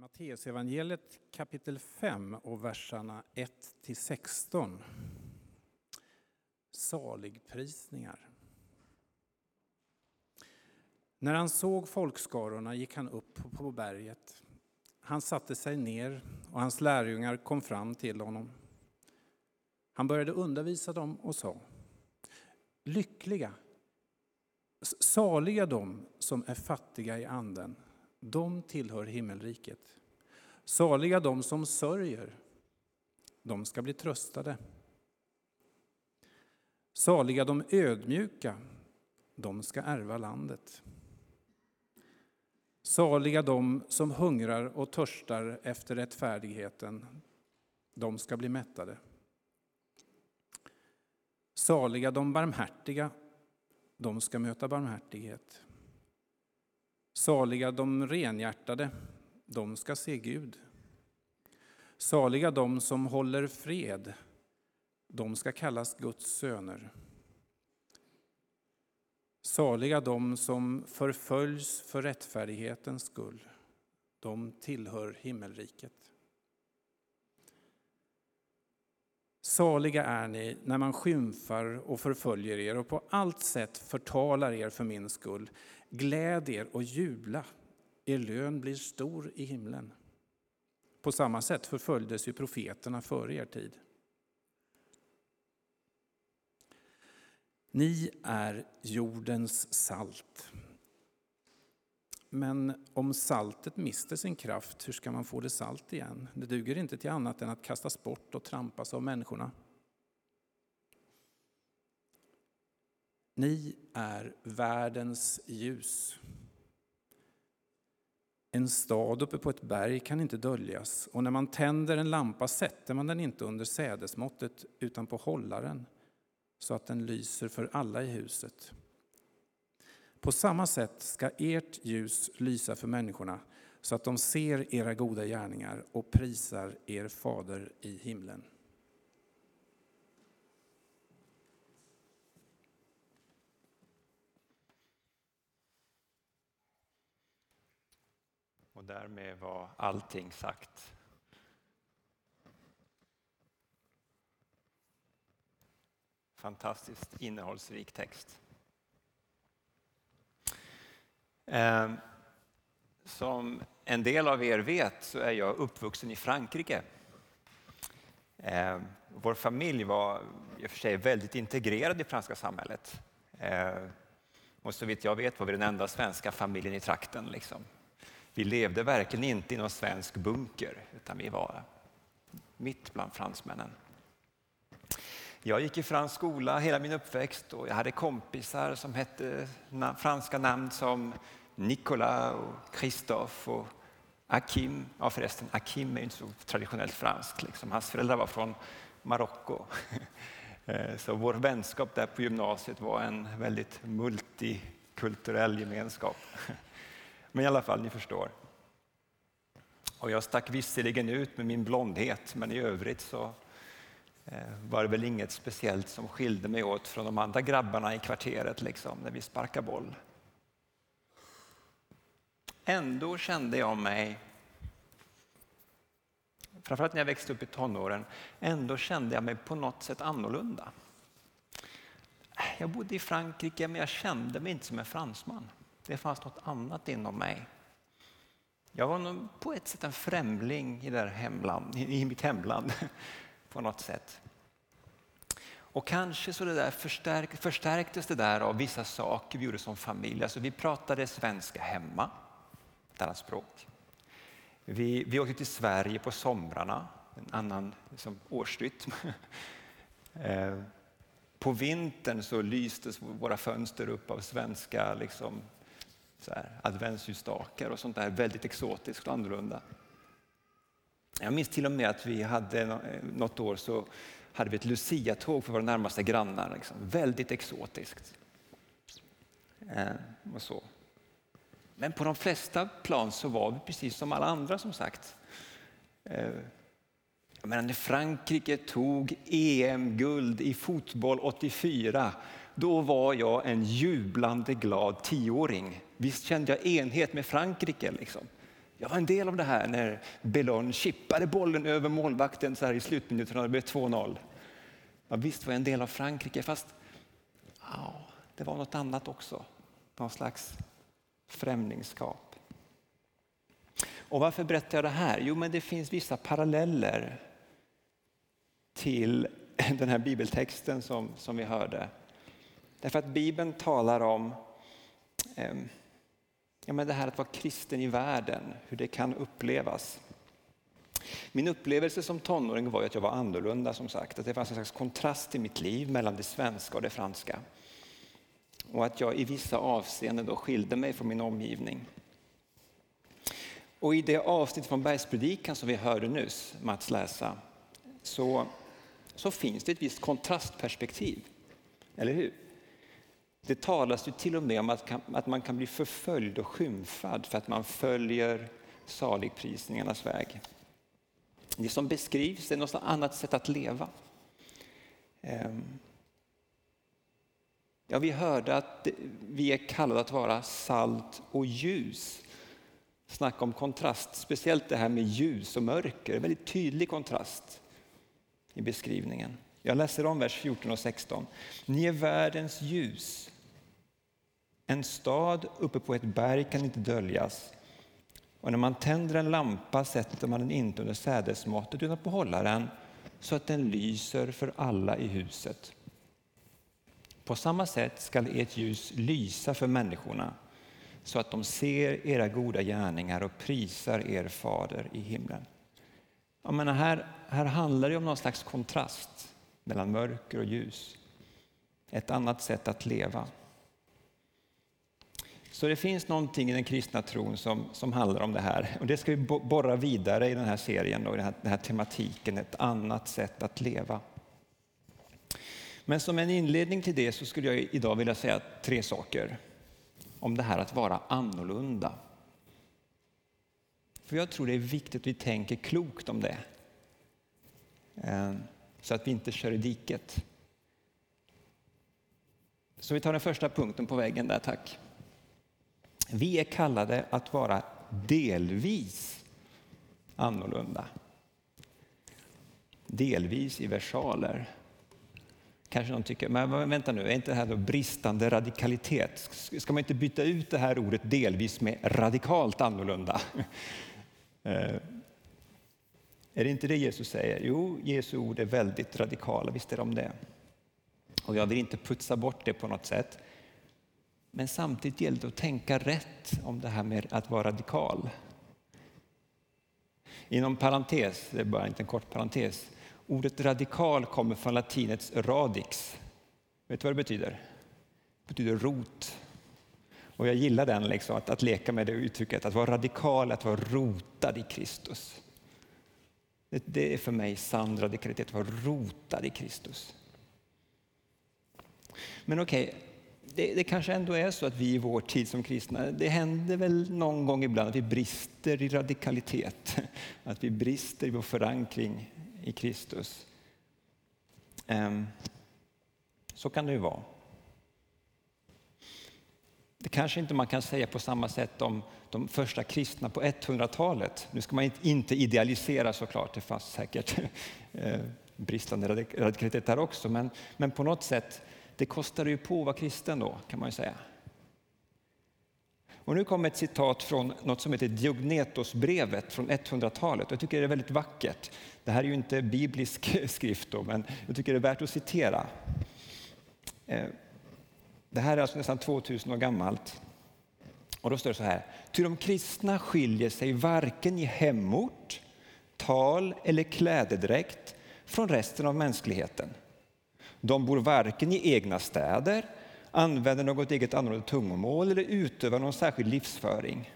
Matteusevangeliet kapitel 5 och verserna 1 till 16. Saligprisningar. När han såg folkskarorna gick han upp på berget. Han satte sig ner och hans lärjungar kom fram till honom. Han började undervisa dem och sa Lyckliga, saliga de som är fattiga i anden, de tillhör himmelriket. Saliga de som sörjer, de ska bli tröstade. Saliga de ödmjuka, de ska ärva landet. Saliga de som hungrar och törstar efter rättfärdigheten, de ska bli mättade. Saliga de barmhärtiga, de ska möta barmhärtighet. Saliga de renhjärtade, de ska se Gud. Saliga de som håller fred, de ska kallas Guds söner. Saliga de som förföljs för rättfärdighetens skull, de tillhör himmelriket. Saliga är ni när man skymfar och förföljer er och på allt sätt förtalar er för min skull. Gläd er och jubla, er lön blir stor i himlen. På samma sätt förföljdes ju profeterna före er tid. Ni är jordens salt. Men om saltet mister sin kraft, hur ska man få det salt igen? Det duger inte till annat än att kastas bort och trampas av människorna. Ni är världens ljus. En stad uppe på ett berg kan inte döljas och när man tänder en lampa sätter man den inte under sädesmåttet utan på hållaren så att den lyser för alla i huset. På samma sätt ska ert ljus lysa för människorna så att de ser era goda gärningar och prisar er fader i himlen. Därmed var allting sagt. Fantastiskt innehållsrik text. Ehm, som en del av er vet så är jag uppvuxen i Frankrike. Ehm, vår familj var i och för sig väldigt integrerad i franska samhället. Ehm, och så vitt jag vet var vi den enda svenska familjen i trakten. Liksom. Vi levde verkligen inte i någon svensk bunker, utan vi var mitt bland fransmännen. Jag gick i fransk skola hela min uppväxt och jag hade kompisar som hette franska namn som Nicolas och Christophe och Akim. Ja förresten, Akim är inte så traditionellt franskt. Liksom. Hans föräldrar var från Marocko. Eh, så vår vänskap där på gymnasiet var en väldigt multikulturell gemenskap. Men i alla fall, ni förstår. Och jag stack visserligen ut med min blondhet, men i övrigt så eh, var det väl inget speciellt som skilde mig åt från de andra grabbarna i kvarteret liksom, när vi sparkade boll. Ändå kände jag mig, framförallt när jag växte upp i tonåren, ändå kände jag mig på något sätt annorlunda. Jag bodde i Frankrike men jag kände mig inte som en fransman. Det fanns något annat inom mig. Jag var nog på ett sätt en främling i, där hemland, i mitt hemland på något sätt. Och kanske så det där förstärk, förstärktes det där av vissa saker vi gjorde som familj. Alltså vi pratade svenska hemma, ett annat språk. Vi, vi åkte till Sverige på somrarna, en annan liksom, årsrytm. Eh, på vintern så lystes våra fönster upp av svenska liksom, så här, adventsljusstakar och sånt där väldigt exotiskt och annorlunda. Jag minns till och med att vi hade eh, något år så hade vi ett Lucia-tåg för våra närmaste grannar. Liksom. Väldigt exotiskt. Eh, och så. Men på de flesta plan så var vi precis som alla andra som sagt. Eh, jag menar, när Frankrike tog EM-guld i fotboll 84 då var jag en jublande glad tioåring. Visst kände jag enhet med Frankrike. Liksom. Jag var en del av det här när Belon chippade bollen över målvakten så här i slutminuterna. Det blev 2-0. Ja, visst var jag en del av Frankrike, fast ja, det var något annat också. Någon slags främlingskap. Och varför berättar jag det här? Jo, men det finns vissa paralleller till den här bibeltexten som, som vi hörde. Därför att Bibeln talar om eh, ja, men det här att vara kristen i världen, hur det kan upplevas. Min upplevelse som tonåring var att jag var annorlunda som sagt, att det fanns en slags kontrast i mitt liv mellan det svenska och det franska. Och att jag i vissa avseenden då skilde mig från min omgivning. Och i det avsnitt från Bergspredikan som vi hörde nyss, Mats läsa, så, så finns det ett visst kontrastperspektiv. Eller hur? Det talas ju till och med om att, att man kan bli förföljd och skymfad för att man följer saligprisningarnas väg. Det som beskrivs är något annat sätt att leva. Ehm. Ja, vi hörde att vi är kallade att vara salt och ljus. Snacka om kontrast, speciellt det här med ljus och mörker. En väldigt tydlig kontrast i beskrivningen. Jag läser om vers 14 och 16. Ni är världens ljus. En stad uppe på ett berg kan inte döljas. Och när man tänder en lampa sätter man den inte under sädesmåttet utan på hållaren så att den lyser för alla i huset. På samma sätt skall ert ljus lysa för människorna så att de ser era goda gärningar och prisar er fader i himlen. Jag menar, här, här handlar det om någon slags kontrast mellan mörker och ljus. Ett annat sätt att leva. Så det finns någonting i den kristna tron som, som handlar om det här. Och det ska vi borra vidare i den här serien, då, i den, här, den här tematiken, ett annat sätt att leva. Men som en inledning till det så skulle jag idag vilja säga tre saker om det här att vara annorlunda. För jag tror det är viktigt att vi tänker klokt om det. Eh, så att vi inte kör i diket. Så vi tar den första punkten på väggen där, tack. Vi är kallade att vara delvis annorlunda. Delvis i versaler. Kanske någon tycker, men vänta nu, är inte det här då bristande radikalitet? Ska man inte byta ut det här ordet delvis med radikalt annorlunda? Eh, är det inte det Jesus säger? Jo, Jesu ord är väldigt radikala, visst är de det. Och jag vill inte putsa bort det på något sätt. Men samtidigt gäller det att tänka rätt om det här med att vara radikal. Inom parentes, det är bara en kort parentes. Ordet radikal kommer från latinets radix. Vet du vad det betyder? Det betyder rot. Och jag gillar den, liksom, att, att leka med det uttrycket. Att vara radikal, att vara rotad i Kristus. Det, det är för mig sann radikalitet, att vara rotad i Kristus. Men okej, okay, det, det, kanske ändå är så att vi i vår tid som kristna, det händer väl någon gång ibland att vi brister i radikalitet. Att vi brister i vår förankring i Kristus. Ehm, så kan det ju vara. Det kanske inte man kan säga på samma sätt om de första kristna på 100-talet. Nu ska man inte idealisera såklart, det fanns säkert eh, bristande radikalitet där också, men, men på något sätt det kostade ju på att vara kristen då, kan man ju säga. Och nu kommer ett citat från något som heter Diognetosbrevet från 100-talet. Jag tycker det är väldigt vackert. Det här är ju inte biblisk skrift, då, men jag tycker det är värt att citera. Eh, det här är alltså nästan 2000 år gammalt. Och då står det så här. Ty de kristna skiljer sig varken i hemort, tal eller klädedräkt från resten av mänskligheten. De bor varken i egna städer, använder något eget annorlunda tungomål eller utövar någon särskild livsföring.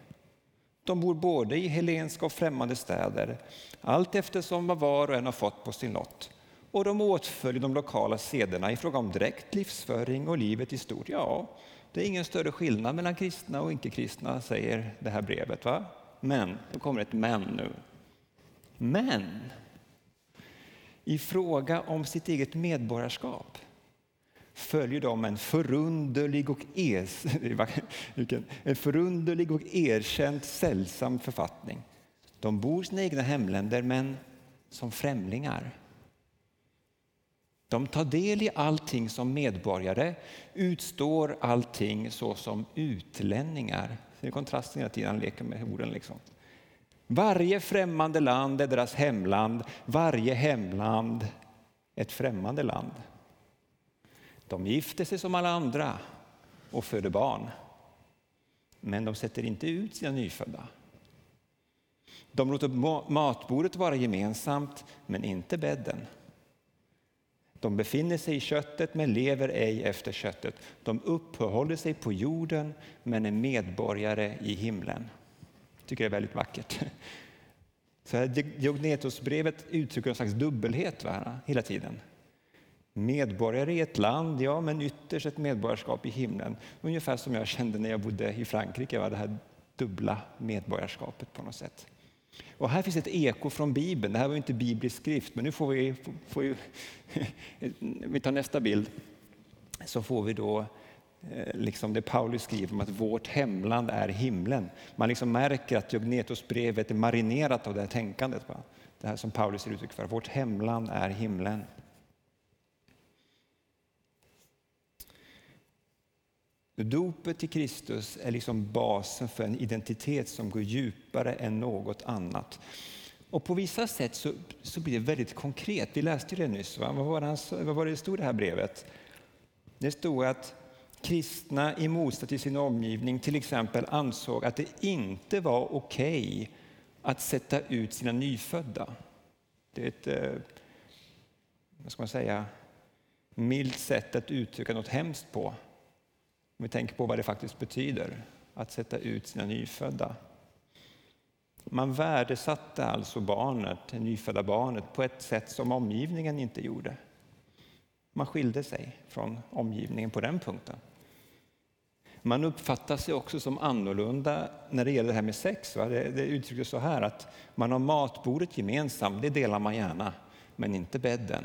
De bor både i helenska och främmande städer, allt eftersom vad var och en har fått på sin lott. Och de åtföljer de lokala sederna i fråga om dräkt, livsföring och livet i stort. Ja, det är ingen större skillnad mellan kristna och icke-kristna, säger det här brevet. Va? Men, då kommer ett men nu. Men, i fråga om sitt eget medborgarskap följer de en förunderlig och, es, en förunderlig och erkänt sällsam författning. De bor i sina egna hemländer, men som främlingar. De tar del i allting som medborgare, utstår allting såsom utlänningar. Det är kontrasten hela tiden, han leker med orden. Liksom. Varje främmande land är deras hemland, varje hemland ett främmande land. De gifter sig som alla andra och föder barn. Men de sätter inte ut sina nyfödda. De låter matbordet vara gemensamt, men inte bädden. De befinner sig i köttet, men lever ej efter köttet. De uppehåller sig på jorden, men är medborgare i himlen. Jag tycker det är väldigt vackert. Så Diognetosbrevet uttrycker en slags dubbelhet va? hela tiden. Medborgare i ett land, ja, men ytterst ett medborgarskap i himlen. Ungefär som jag kände när jag bodde i Frankrike, va? det här dubbla medborgarskapet på något sätt. Och här finns ett eko från Bibeln. Det här var inte biblisk skrift, men nu får vi, får vi, vi tar nästa bild, så får vi då eh, liksom det Paulus skriver om att vårt hemland är himlen. Man liksom märker att Jognetosbrevet är marinerat av det här tänkandet. Va? Det här som Paulus ger uttryck för, vårt hemland är himlen. Dopet till Kristus är liksom basen för en identitet som går djupare än något annat. Och på vissa sätt så, så blir det väldigt konkret. Vi läste det nyss. Va? Vad, var det, vad var det stod i det här brevet? Det stod att kristna i motsats till sin omgivning till exempel ansåg att det inte var okej okay att sätta ut sina nyfödda. Det är ett, eh, vad ska man säga, milt sätt att uttrycka något hemskt på. Om vi tänker på vad det faktiskt betyder att sätta ut sina nyfödda. Man värdesatte alltså barnet, det nyfödda barnet på ett sätt som omgivningen inte gjorde. Man skilde sig från omgivningen på den punkten. Man uppfattar sig också som annorlunda när det gäller det här med sex. Va? Det, det uttrycks så här att man har matbordet gemensamt, det delar man gärna, men inte bädden.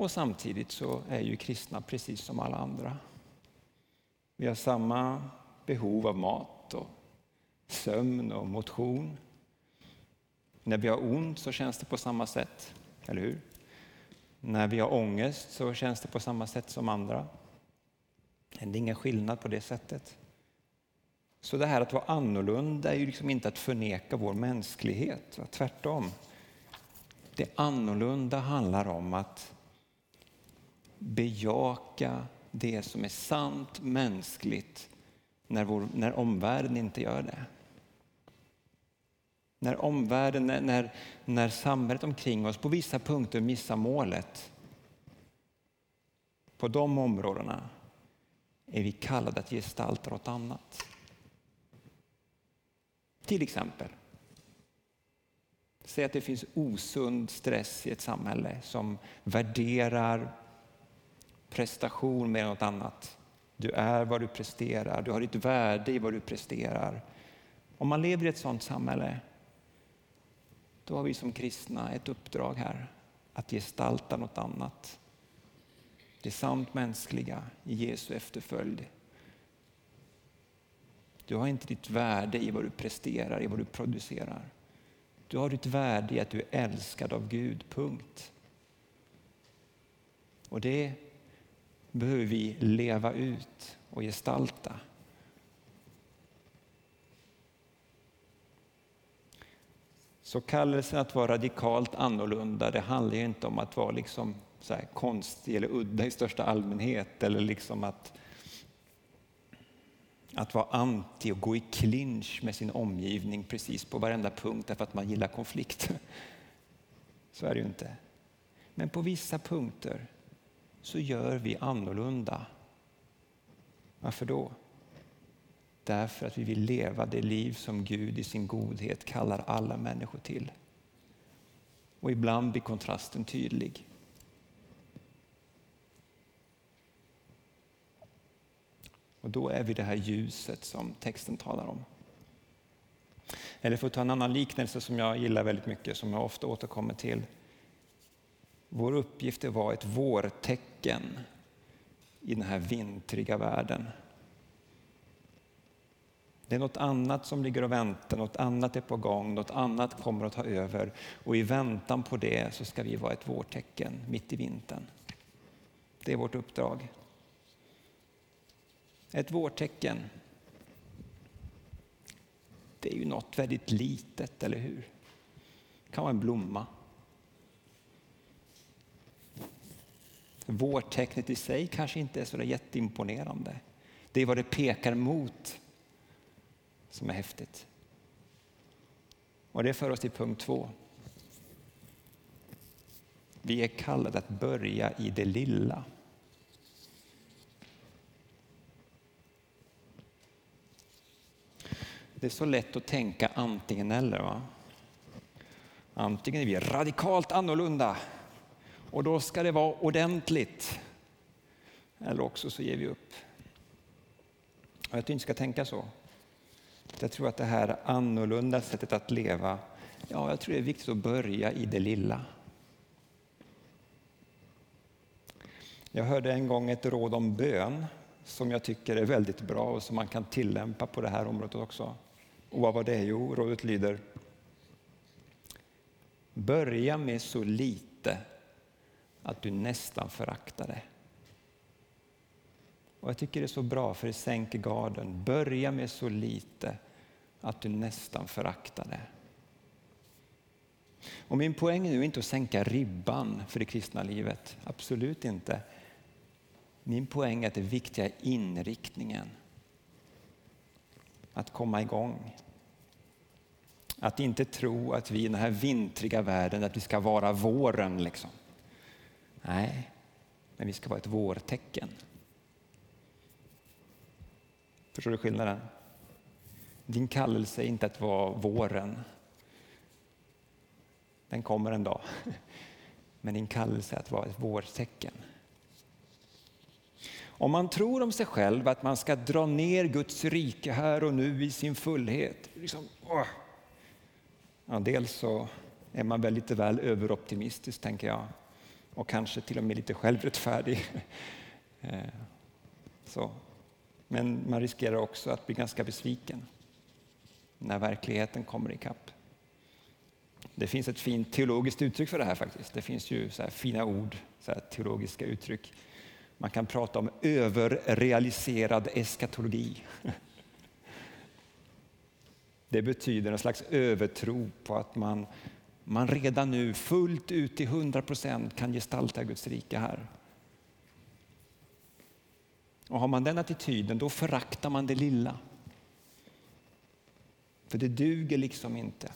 Och samtidigt så är ju kristna precis som alla andra. Vi har samma behov av mat och sömn och motion. När vi har ont så känns det på samma sätt, eller hur? När vi har ångest så känns det på samma sätt som andra. Det är ingen skillnad på det sättet. Så det här att vara annorlunda är ju liksom inte att förneka vår mänsklighet, tvärtom. Det annorlunda handlar om att bejaka det som är sant mänskligt när, vår, när omvärlden inte gör det. När omvärlden, när, när, när samhället omkring oss på vissa punkter missar målet. På de områdena är vi kallade att gestalta något annat. Till exempel, säg att det finns osund stress i ett samhälle som värderar prestation mer än något annat. Du är vad du presterar, du har ditt värde i vad du presterar. Om man lever i ett sådant samhälle, då har vi som kristna ett uppdrag här att gestalta något annat. Det sant mänskliga i Jesu efterföljd. Du har inte ditt värde i vad du presterar, i vad du producerar. Du har ditt värde i att du är älskad av Gud, punkt. Och det behöver vi leva ut och gestalta. Så kallelsen att vara radikalt annorlunda, det handlar ju inte om att vara liksom så här konstig eller udda i största allmänhet eller liksom att, att vara anti och gå i clinch med sin omgivning precis på varenda punkt därför att man gillar konflikt. Så är det ju inte. Men på vissa punkter så gör vi annorlunda. Varför då? Därför att vi vill leva det liv som Gud i sin godhet kallar alla människor till. Och ibland blir kontrasten tydlig. Och då är vi det här ljuset som texten talar om. Eller för att ta en annan liknelse som jag gillar väldigt mycket, som jag ofta återkommer till. Vår uppgift är att vara ett vårtecken i den här vintriga världen. Det är något annat som ligger och väntar, något annat är på gång, något annat kommer att ta över. Och i väntan på det så ska vi vara ett vårtecken mitt i vintern. Det är vårt uppdrag. Ett vårtecken. Det är ju något väldigt litet, eller hur? Det kan vara en blomma. Vårtecknet i sig kanske inte är så jätteimponerande. Det är vad det pekar mot som är häftigt. Och det för oss till punkt två. Vi är kallade att börja i det lilla. Det är så lätt att tänka antingen eller. Va? Antingen är vi radikalt annorlunda och då ska det vara ordentligt. Eller också så ger vi upp. Och jag tycker inte ska tänka så. Jag tror att det här annorlunda sättet att leva, ja, jag tror det är viktigt att börja i det lilla. Jag hörde en gång ett råd om bön som jag tycker är väldigt bra och som man kan tillämpa på det här området också. Och vad var det? Jo, rådet lyder Börja med så lite att du nästan föraktar det. Och jag tycker det är så bra för det sänker garden. Börja med så lite att du nästan föraktar det. Och min poäng är inte att sänka ribban för det kristna livet. Absolut inte. Min poäng är att det viktiga är inriktningen. Att komma igång. Att inte tro att vi i den här vintriga världen, att vi ska vara våren. Liksom. Nej, men vi ska vara ett vårtecken. Förstår du skillnaden? Din kallelse är inte att vara våren. Den kommer en dag. Men din kallelse är att vara ett vårtecken. Om man tror om sig själv att man ska dra ner Guds rike här och nu i sin fullhet. Liksom, ja, dels så är man väl lite väl överoptimistisk, tänker jag. Och kanske till och med lite självrättfärdig. Eh, så. Men man riskerar också att bli ganska besviken när verkligheten kommer ikapp. Det finns ett fint teologiskt uttryck för det här faktiskt. Det finns ju så fina ord, så teologiska uttryck. Man kan prata om överrealiserad eskatologi. Det betyder en slags övertro på att man, man redan nu fullt ut till 100 procent kan gestalta Guds rike här. Och har man den attityden då föraktar man det lilla. För det duger liksom inte.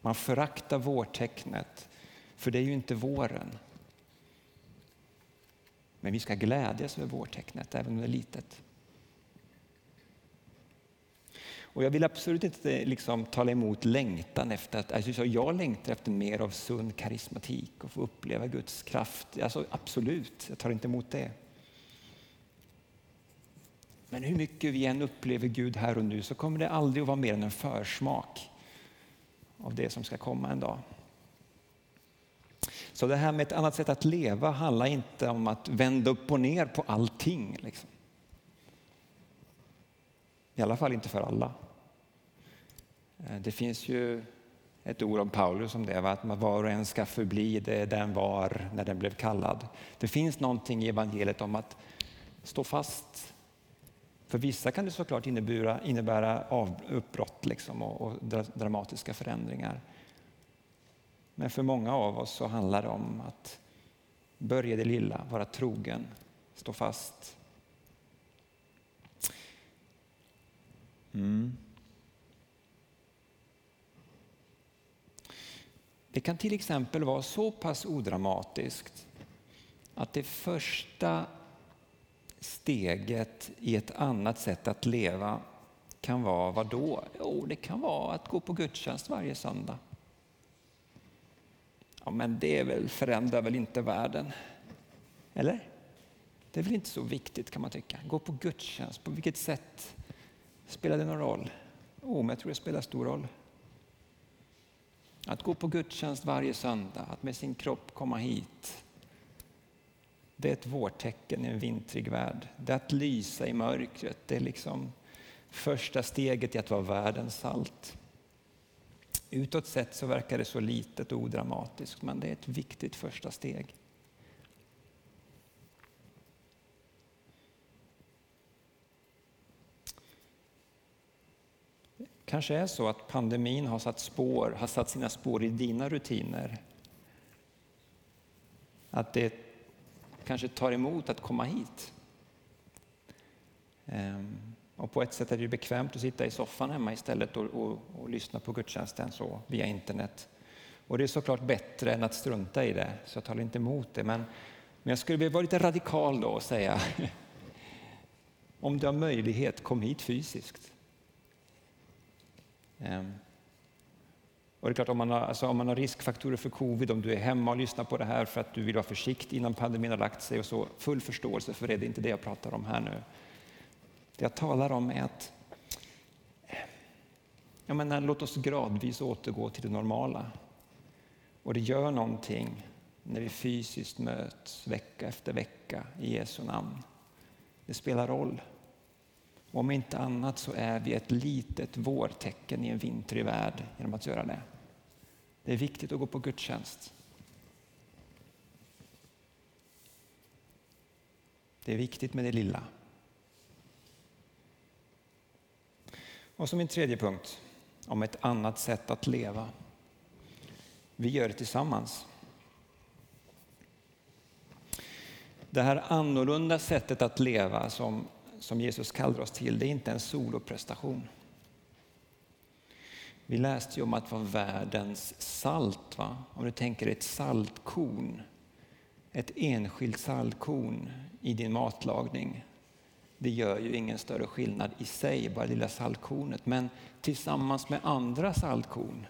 Man föraktar vårtecknet, för det är ju inte våren. Men vi ska glädjas över vårtecknet, även om det är litet. Och jag vill absolut inte eh, liksom tala emot längtan efter att, alltså jag längtar efter mer av sund karismatik och få uppleva Guds kraft. Alltså absolut, jag tar inte emot det. Men hur mycket vi än upplever Gud här och nu så kommer det aldrig att vara mer än en försmak av det som ska komma en dag. Så det här med ett annat sätt att leva handlar inte om att vända upp och ner på allting. Liksom. I alla fall inte för alla. Eh, det finns ju ett ord om Paulus om det, att var och en ska förbli det den var när den blev kallad. Det finns någonting i evangeliet om att stå fast för vissa kan det såklart innebära, innebära uppbrott liksom och, och dramatiska förändringar. Men för många av oss så handlar det om att börja det lilla, vara trogen, stå fast. Mm. Det kan till exempel vara så pass odramatiskt att det första steget i ett annat sätt att leva kan vara vad då? Jo, det kan vara att gå på gudstjänst varje söndag. Ja, men det väl, förändrar väl inte världen? Eller? Det är väl inte så viktigt kan man tycka. Gå på gudstjänst, på vilket sätt spelar det någon roll? Jo, men jag tror det spelar stor roll. Att gå på gudstjänst varje söndag, att med sin kropp komma hit det är ett vårtecken i en vintrig värld. Det är att lysa i mörkret. Det är liksom första steget i att vara världens salt. Utåt sett så verkar det så litet och odramatiskt, men det är ett viktigt första steg. Kanske är så att pandemin har satt, spår, har satt sina spår i dina rutiner. Att det kanske tar emot att komma hit. Ehm, och på ett sätt är det bekvämt att sitta i soffan hemma istället och, och, och lyssna på gudstjänsten så, via internet. Och det är såklart bättre än att strunta i det, så jag talar inte emot det. Men, men jag skulle vilja vara lite radikal då och säga om du har möjlighet, kom hit fysiskt. Ehm, och det är klart, om man, har, alltså om man har riskfaktorer för covid, om du är hemma och lyssnar på det här för att du vill vara försiktig innan pandemin har lagt sig och så, full förståelse för det, det är inte det jag pratar om här nu. Det jag talar om är att jag menar, låt oss gradvis återgå till det normala. Och det gör någonting när vi fysiskt möts vecka efter vecka i Jesu namn. Det spelar roll. Om inte annat så är vi ett litet vårtecken i en vintrig värld genom att göra det. Det är viktigt att gå på gudstjänst. Det är viktigt med det lilla. Och så min tredje punkt, om ett annat sätt att leva. Vi gör det tillsammans. Det här annorlunda sättet att leva som som Jesus kallar oss till, det är inte en soloprestation. Vi läste ju om att vara världens salt. Va? Om du tänker ett saltkorn, ett enskilt saltkorn i din matlagning. Det gör ju ingen större skillnad i sig, bara det lilla saltkornet. Men tillsammans med andra saltkorn,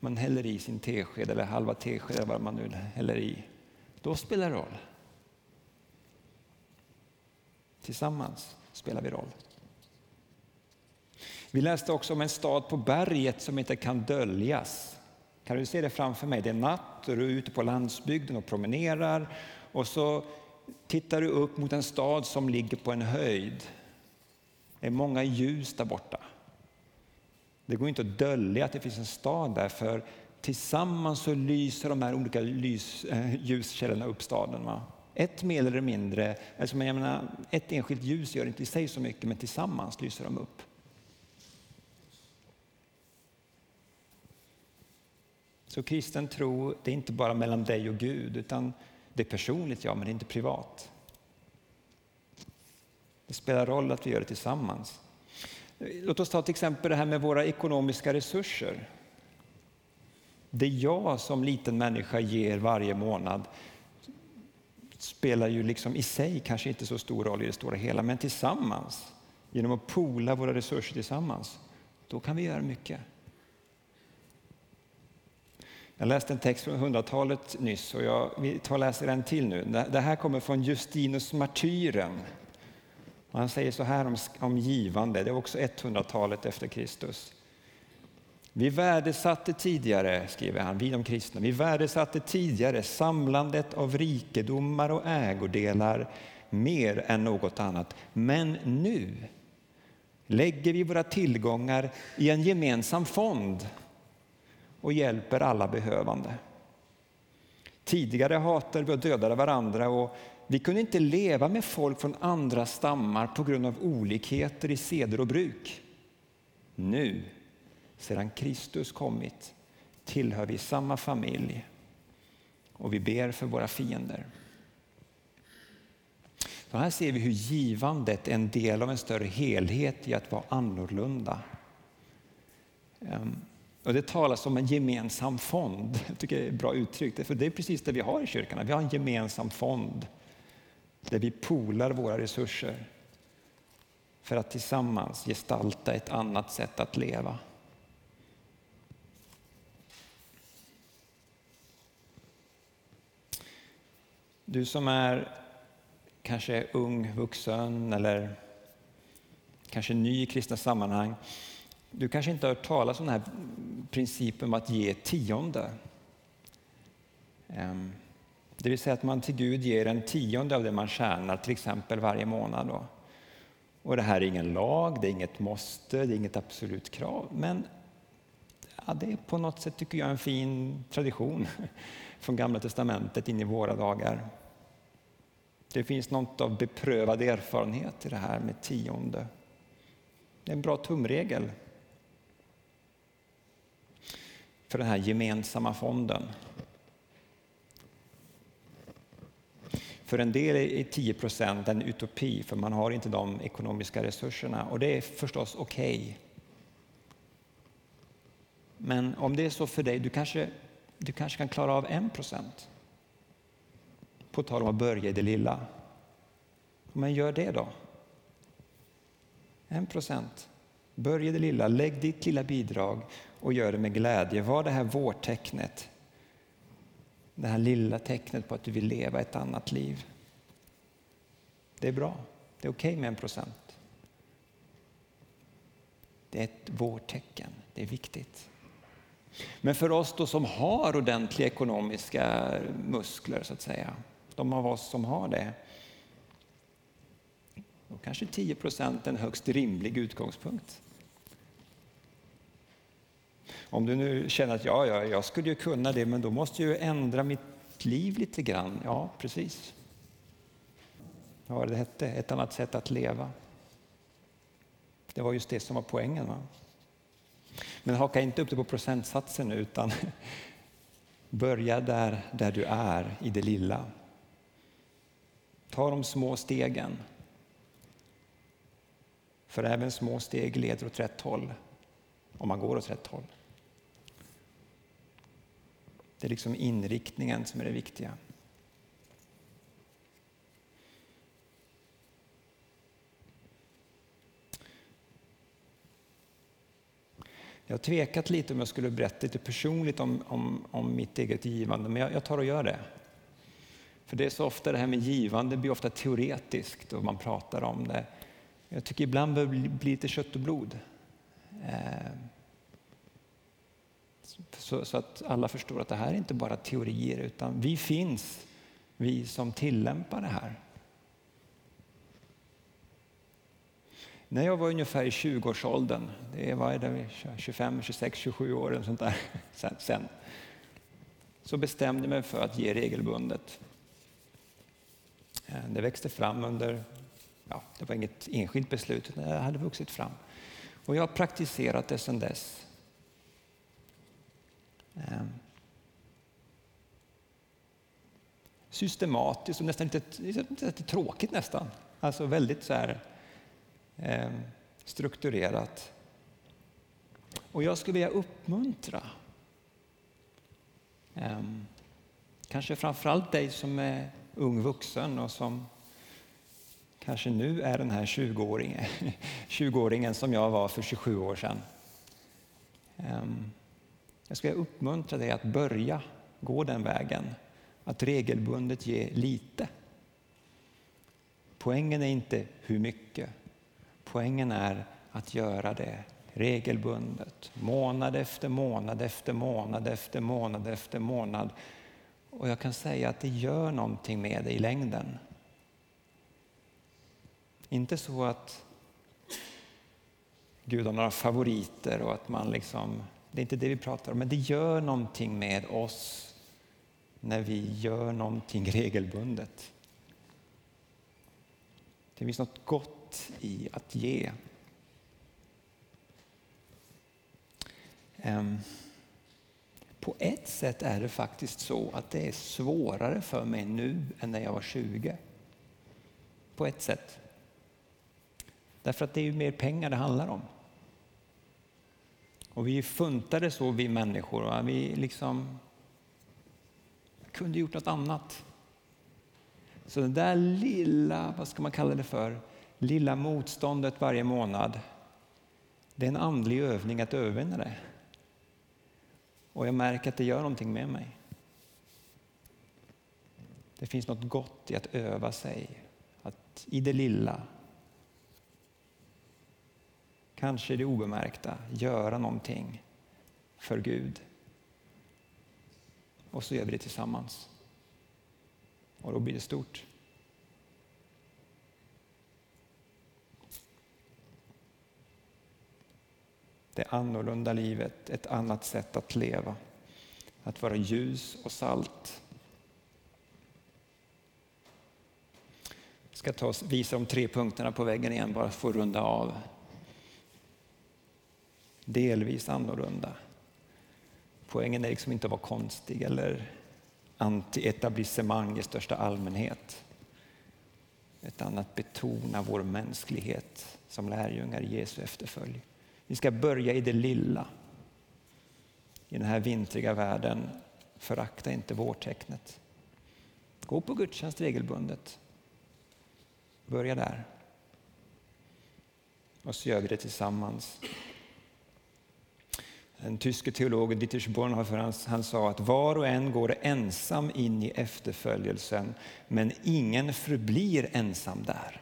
man häller i sin tesked eller halva tesked eller vad man nu häller i, då spelar det roll. Tillsammans spelar vi roll. Vi läste också om en stad på berget som inte kan döljas. Kan du se det framför mig? Det är natt och du är ute på landsbygden och promenerar och så tittar du upp mot en stad som ligger på en höjd. Det är många ljus där borta. Det går inte att dölja att det finns en stad där för tillsammans så lyser de här olika äh, ljuskällorna upp staden. Va? Ett mer eller mindre, alltså jag menar, ett enskilt ljus gör inte i sig så mycket, men tillsammans lyser de upp. Så kristen tro, det är inte bara mellan dig och Gud, utan det är personligt, ja, men det är inte privat. Det spelar roll att vi gör det tillsammans. Låt oss ta till exempel det här med våra ekonomiska resurser. Det jag som liten människa ger varje månad, spelar ju liksom i sig kanske inte så stor roll i det stora hela, men tillsammans, genom att pola våra resurser tillsammans, då kan vi göra mycket. Jag läste en text från 100-talet nyss och jag tar och läser en till nu. Det här kommer från Justinus martyren. Han säger så här om, om givande, det är också 100-talet efter Kristus. Vi värdesatte tidigare, skriver han, vi de kristna, vi värdesatte tidigare samlandet av rikedomar och ägodelar mer än något annat. Men nu lägger vi våra tillgångar i en gemensam fond och hjälper alla behövande. Tidigare hatade vi och dödade varandra och vi kunde inte leva med folk från andra stammar på grund av olikheter i seder och bruk. Nu sedan Kristus kommit tillhör vi samma familj och vi ber för våra fiender. Så här ser vi hur givandet är en del av en större helhet i att vara annorlunda. Ehm, och det talas om en gemensam fond. Jag tycker det är ett bra uttryck, för det är precis det vi har i kyrkan. Vi har en gemensam fond där vi polar våra resurser för att tillsammans gestalta ett annat sätt att leva. Du som är kanske ung, vuxen eller kanske ny i kristna sammanhang. Du kanske inte har hört talas om den här principen om att ge tionde. Ehm, det vill säga att man till Gud ger en tionde av det man tjänar, till exempel varje månad. Då. Och det här är ingen lag, det är inget måste, det är inget absolut krav. Men ja, det är på något sätt, tycker jag, en fin tradition från Gamla Testamentet in i våra dagar. Det finns något av beprövad erfarenhet i det här med tionde. Det är en bra tumregel för den här gemensamma fonden. För en del är 10 procent en utopi, för man har inte de ekonomiska resurserna. Och det är förstås okej. Okay. Men om det är så för dig, du kanske, du kanske kan klara av en procent. På tal om att börja i det lilla. Men gör det då. En procent. Börja i det lilla, lägg ditt lilla bidrag och gör det med glädje. Var det här vårtecknet. Det här lilla tecknet på att du vill leva ett annat liv. Det är bra. Det är okej okay med en procent. Det är ett vårtecken. Det är viktigt. Men för oss då som har ordentliga ekonomiska muskler, så att säga, de av oss som har det, då kanske 10 procent är en högst rimlig utgångspunkt. Om du nu känner att ja, ja, jag skulle ju kunna det, men då måste jag ju ändra mitt liv lite grann. Ja, precis. Vad var det hette? Ett annat sätt att leva. Det var just det som var poängen. Va? Men haka inte upp det på procentsatsen utan börja där, där du är, i det lilla. Ta de små stegen. För även små steg leder åt rätt håll, om man går åt rätt håll. Det är liksom inriktningen som är det viktiga. Jag har tvekat lite om jag skulle berätta lite personligt om, om, om mitt eget givande, men jag, jag, tar och gör det. För det är så ofta det här med givande blir ofta teoretiskt och man pratar om det. Jag tycker ibland behöver det bli lite kött och blod. Eh, så, så, att alla förstår att det här är inte bara teorier, utan vi finns, vi som tillämpar det här. När jag var ungefär i 20-årsåldern, det var det, 25, 26, 27 år eller sånt där sen, sen, så bestämde jag mig för att ge regelbundet. Eh, det växte fram under, ja, det var inget enskilt beslut, utan det hade vuxit fram. Och jag har praktiserat det sedan dess. Ehm. Systematiskt och nästan lite, lite tråkigt nästan. Alltså väldigt så här, eh, strukturerat. Och jag skulle vilja uppmuntra eh, kanske framförallt dig som är ung vuxen och som kanske nu är den här 20-åringen 20 som jag var för 27 år sedan. Ehm, jag skulle uppmuntra dig att börja gå den vägen, att regelbundet ge lite. Poängen är inte hur mycket. Poängen är att göra det regelbundet, månad efter månad efter månad efter månad efter månad. Och jag kan säga att det gör någonting med dig i längden. Inte så att Gud har några favoriter och att man liksom det är inte det vi pratar om, men det gör någonting med oss när vi gör någonting regelbundet. Det finns något gott i att ge. Um på ett sätt är det faktiskt så att det är svårare för mig nu än när jag var 20. På ett sätt. Därför att det är ju mer pengar det handlar om. Och vi funtade så vi människor. Va? Vi liksom kunde gjort något annat. Så det där lilla, vad ska man kalla det för, lilla motståndet varje månad. Det är en andlig övning att övervinna det. Och jag märker att det gör någonting med mig. Det finns något gott i att öva sig, att i det lilla kanske det obemärkta, göra någonting för Gud. Och så gör vi det tillsammans. Och då blir det stort. Det annorlunda livet, ett annat sätt att leva. Att vara ljus och salt. Jag ska ta, visa de tre punkterna på väggen igen, bara för att runda av. Delvis annorlunda. Poängen är liksom inte att vara konstig eller anti-etablissemang i största allmänhet. Utan att betona vår mänsklighet som lärjungar i Jesu efterföljd. Vi ska börja i det lilla. I den här vintriga världen, förakta inte vårtecknet. Gå på gudstjänst regelbundet. Börja där. Och så gör vi det tillsammans. Den tyske teologen Dietrich Bonhoeffer han, han sa att var och en går ensam in i efterföljelsen men ingen förblir ensam där.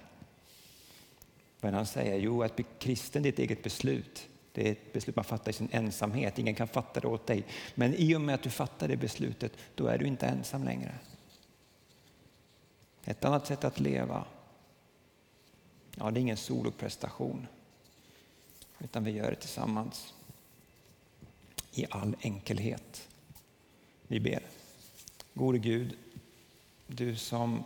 Men han säger jo, att bli kristen är ett eget beslut. Det är ett beslut man fattar i sin ensamhet. Ingen kan fatta det åt dig. Men i och med att du fattar det beslutet, då är du inte ensam längre. Ett annat sätt att leva, ja, det är ingen soloprestation. Utan vi gör det tillsammans. I all enkelhet. Vi ber. Gode Gud, du som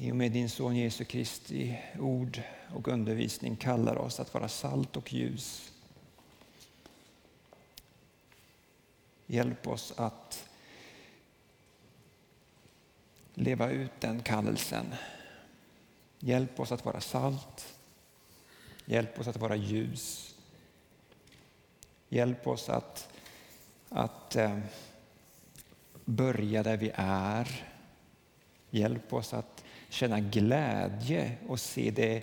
i och med din son Jesu Kristi ord och undervisning kallar oss att vara salt och ljus. Hjälp oss att leva ut den kallelsen. Hjälp oss att vara salt. Hjälp oss att vara ljus. Hjälp oss att, att eh, börja där vi är. Hjälp oss att känna glädje och se det,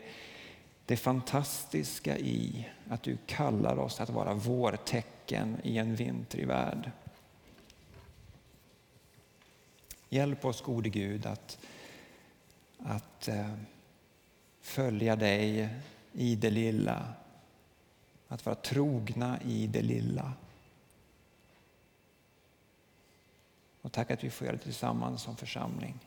det fantastiska i att du kallar oss att vara vårtecken i en vintrig värld. Hjälp oss gode Gud att, att eh, följa dig i det lilla. Att vara trogna i det lilla. Och tack att vi får göra det tillsammans som församling.